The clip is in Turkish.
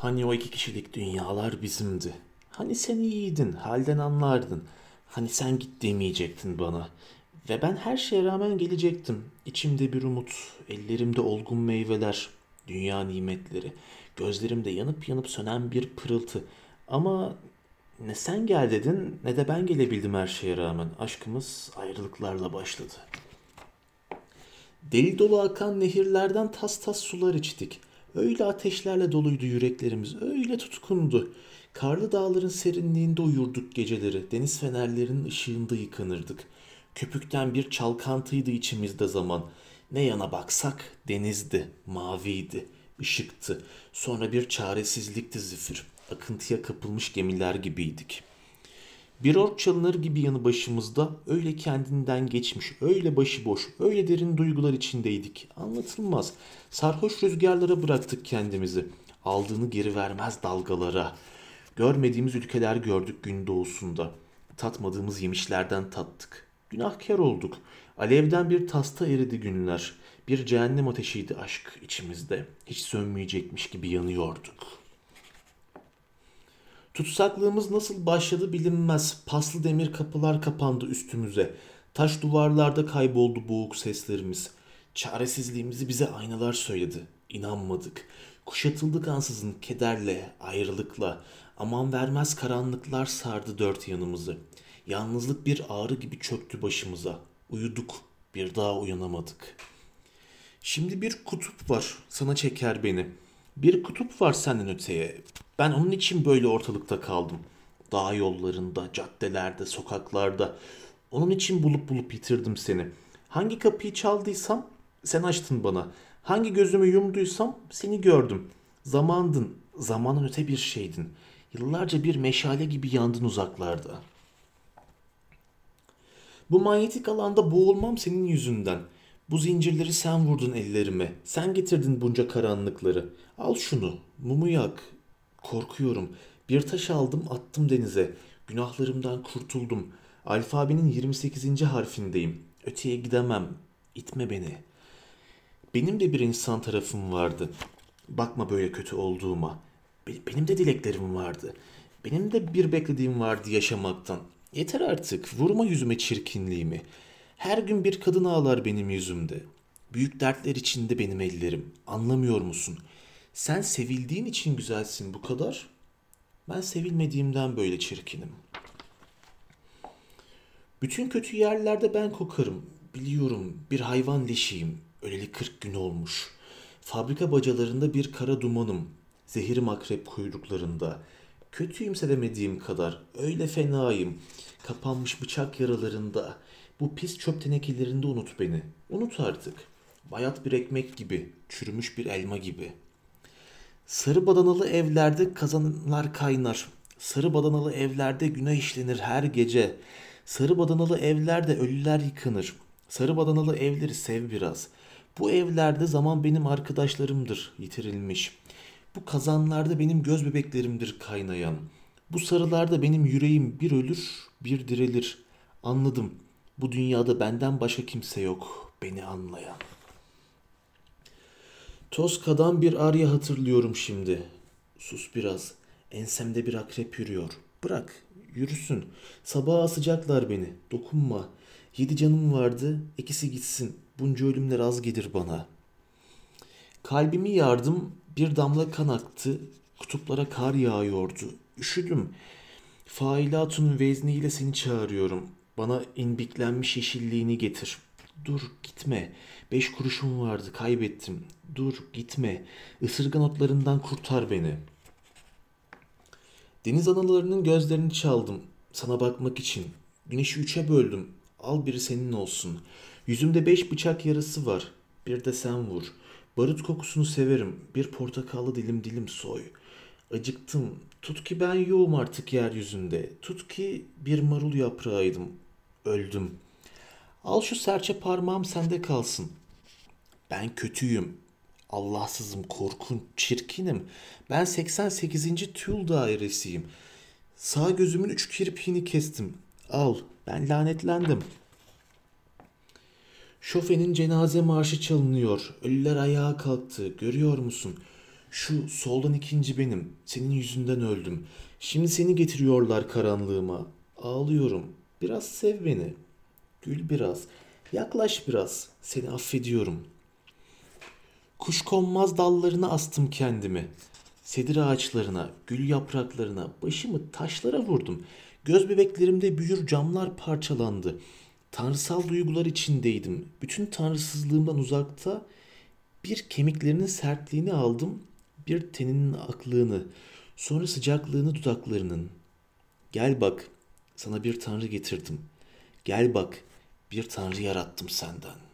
Hani o iki kişilik dünyalar bizimdi. Hani sen iyiydin, halden anlardın. Hani sen git demeyecektin bana. Ve ben her şeye rağmen gelecektim. İçimde bir umut, ellerimde olgun meyveler, dünya nimetleri. Gözlerimde yanıp yanıp sönen bir pırıltı. Ama ne sen gel dedin ne de ben gelebildim her şeye rağmen. Aşkımız ayrılıklarla başladı. Deli dolu akan nehirlerden tas tas sular içtik. Öyle ateşlerle doluydu yüreklerimiz, öyle tutkundu. Karlı dağların serinliğinde uyurduk geceleri, deniz fenerlerinin ışığında yıkanırdık. Köpükten bir çalkantıydı içimizde zaman. Ne yana baksak denizdi, maviydi, ışıktı. Sonra bir çaresizlikti zifir. Akıntıya kapılmış gemiler gibiydik. Bir ork çalınır gibi yanı başımızda öyle kendinden geçmiş, öyle başıboş, öyle derin duygular içindeydik. Anlatılmaz. Sarhoş rüzgarlara bıraktık kendimizi. Aldığını geri vermez dalgalara. Görmediğimiz ülkeler gördük gün doğusunda. Tatmadığımız yemişlerden tattık. Günahkar olduk. Alevden bir tasta eridi günler. Bir cehennem ateşiydi aşk içimizde. Hiç sönmeyecekmiş gibi yanıyorduk.'' Tutsaklığımız nasıl başladı bilinmez. Paslı demir kapılar kapandı üstümüze. Taş duvarlarda kayboldu boğuk seslerimiz. Çaresizliğimizi bize aynalar söyledi. İnanmadık. Kuşatıldık ansızın kederle, ayrılıkla. Aman vermez karanlıklar sardı dört yanımızı. Yalnızlık bir ağrı gibi çöktü başımıza. Uyuduk, bir daha uyanamadık. Şimdi bir kutup var, sana çeker beni. Bir kutup var senden öteye. Ben onun için böyle ortalıkta kaldım. Dağ yollarında, caddelerde, sokaklarda. Onun için bulup bulup yitirdim seni. Hangi kapıyı çaldıysam sen açtın bana. Hangi gözümü yumduysam seni gördüm. Zamandın, zamanın öte bir şeydin. Yıllarca bir meşale gibi yandın uzaklarda. Bu manyetik alanda boğulmam senin yüzünden. Bu zincirleri sen vurdun ellerime. Sen getirdin bunca karanlıkları. Al şunu, mumu yak, Korkuyorum. Bir taş aldım attım denize. Günahlarımdan kurtuldum. Alfabenin 28. harfindeyim. Öteye gidemem. İtme beni. Benim de bir insan tarafım vardı. Bakma böyle kötü olduğuma. Benim de dileklerim vardı. Benim de bir beklediğim vardı yaşamaktan. Yeter artık. Vurma yüzüme çirkinliğimi. Her gün bir kadın ağlar benim yüzümde. Büyük dertler içinde benim ellerim. Anlamıyor musun?'' Sen sevildiğin için güzelsin bu kadar. Ben sevilmediğimden böyle çirkinim. Bütün kötü yerlerde ben kokarım. Biliyorum bir hayvan leşiyim. Öleli kırk gün olmuş. Fabrika bacalarında bir kara dumanım. Zehirim akrep kuyruklarında. Kötüyüm sevemediğim kadar. Öyle fenayım. Kapanmış bıçak yaralarında. Bu pis çöp tenekelerinde unut beni. Unut artık. Bayat bir ekmek gibi. Çürümüş bir elma gibi.'' Sarı badanalı evlerde kazanlar kaynar. Sarı badanalı evlerde günah işlenir her gece. Sarı badanalı evlerde ölüler yıkanır. Sarı badanalı evleri sev biraz. Bu evlerde zaman benim arkadaşlarımdır yitirilmiş. Bu kazanlarda benim göz bebeklerimdir kaynayan. Bu sarılarda benim yüreğim bir ölür bir direlir. Anladım. Bu dünyada benden başka kimse yok beni anlayan. Toska'dan bir arya hatırlıyorum şimdi. Sus biraz. Ensemde bir akrep yürüyor. Bırak, yürüsün. Sabaha asacaklar beni. Dokunma. Yedi canım vardı, ikisi gitsin. Bunca ölümler az gelir bana. Kalbimi yardım, bir damla kan aktı. Kutuplara kar yağıyordu. Üşüdüm. Failatun vezniyle seni çağırıyorum. Bana inbiklenmiş yeşilliğini getir. Dur, gitme. Beş kuruşum vardı, kaybettim. Dur gitme. Isırgan otlarından kurtar beni. Deniz analarının gözlerini çaldım. Sana bakmak için. Güneşi üçe böldüm. Al biri senin olsun. Yüzümde beş bıçak yarası var. Bir de sen vur. Barut kokusunu severim. Bir portakallı dilim dilim soy. Acıktım. Tut ki ben yoğum artık yeryüzünde. Tut ki bir marul yaprağıydım. Öldüm. Al şu serçe parmağım sende kalsın. Ben kötüyüm. Allahsızım, korkunç, çirkinim. Ben 88. Tül dairesiyim. Sağ gözümün üç kirpiğini kestim. Al, ben lanetlendim. Şofenin cenaze marşı çalınıyor. Ölüler ayağa kalktı. Görüyor musun? Şu soldan ikinci benim. Senin yüzünden öldüm. Şimdi seni getiriyorlar karanlığıma. Ağlıyorum. Biraz sev beni. Gül biraz. Yaklaş biraz. Seni affediyorum. Kuşkonmaz dallarına astım kendimi. Sedir ağaçlarına, gül yapraklarına, başımı taşlara vurdum. Göz bebeklerimde büyür camlar parçalandı. Tanrısal duygular içindeydim. Bütün tanrısızlığımdan uzakta bir kemiklerinin sertliğini aldım, bir teninin aklığını, sonra sıcaklığını dudaklarının. Gel bak, sana bir tanrı getirdim. Gel bak, bir tanrı yarattım senden.''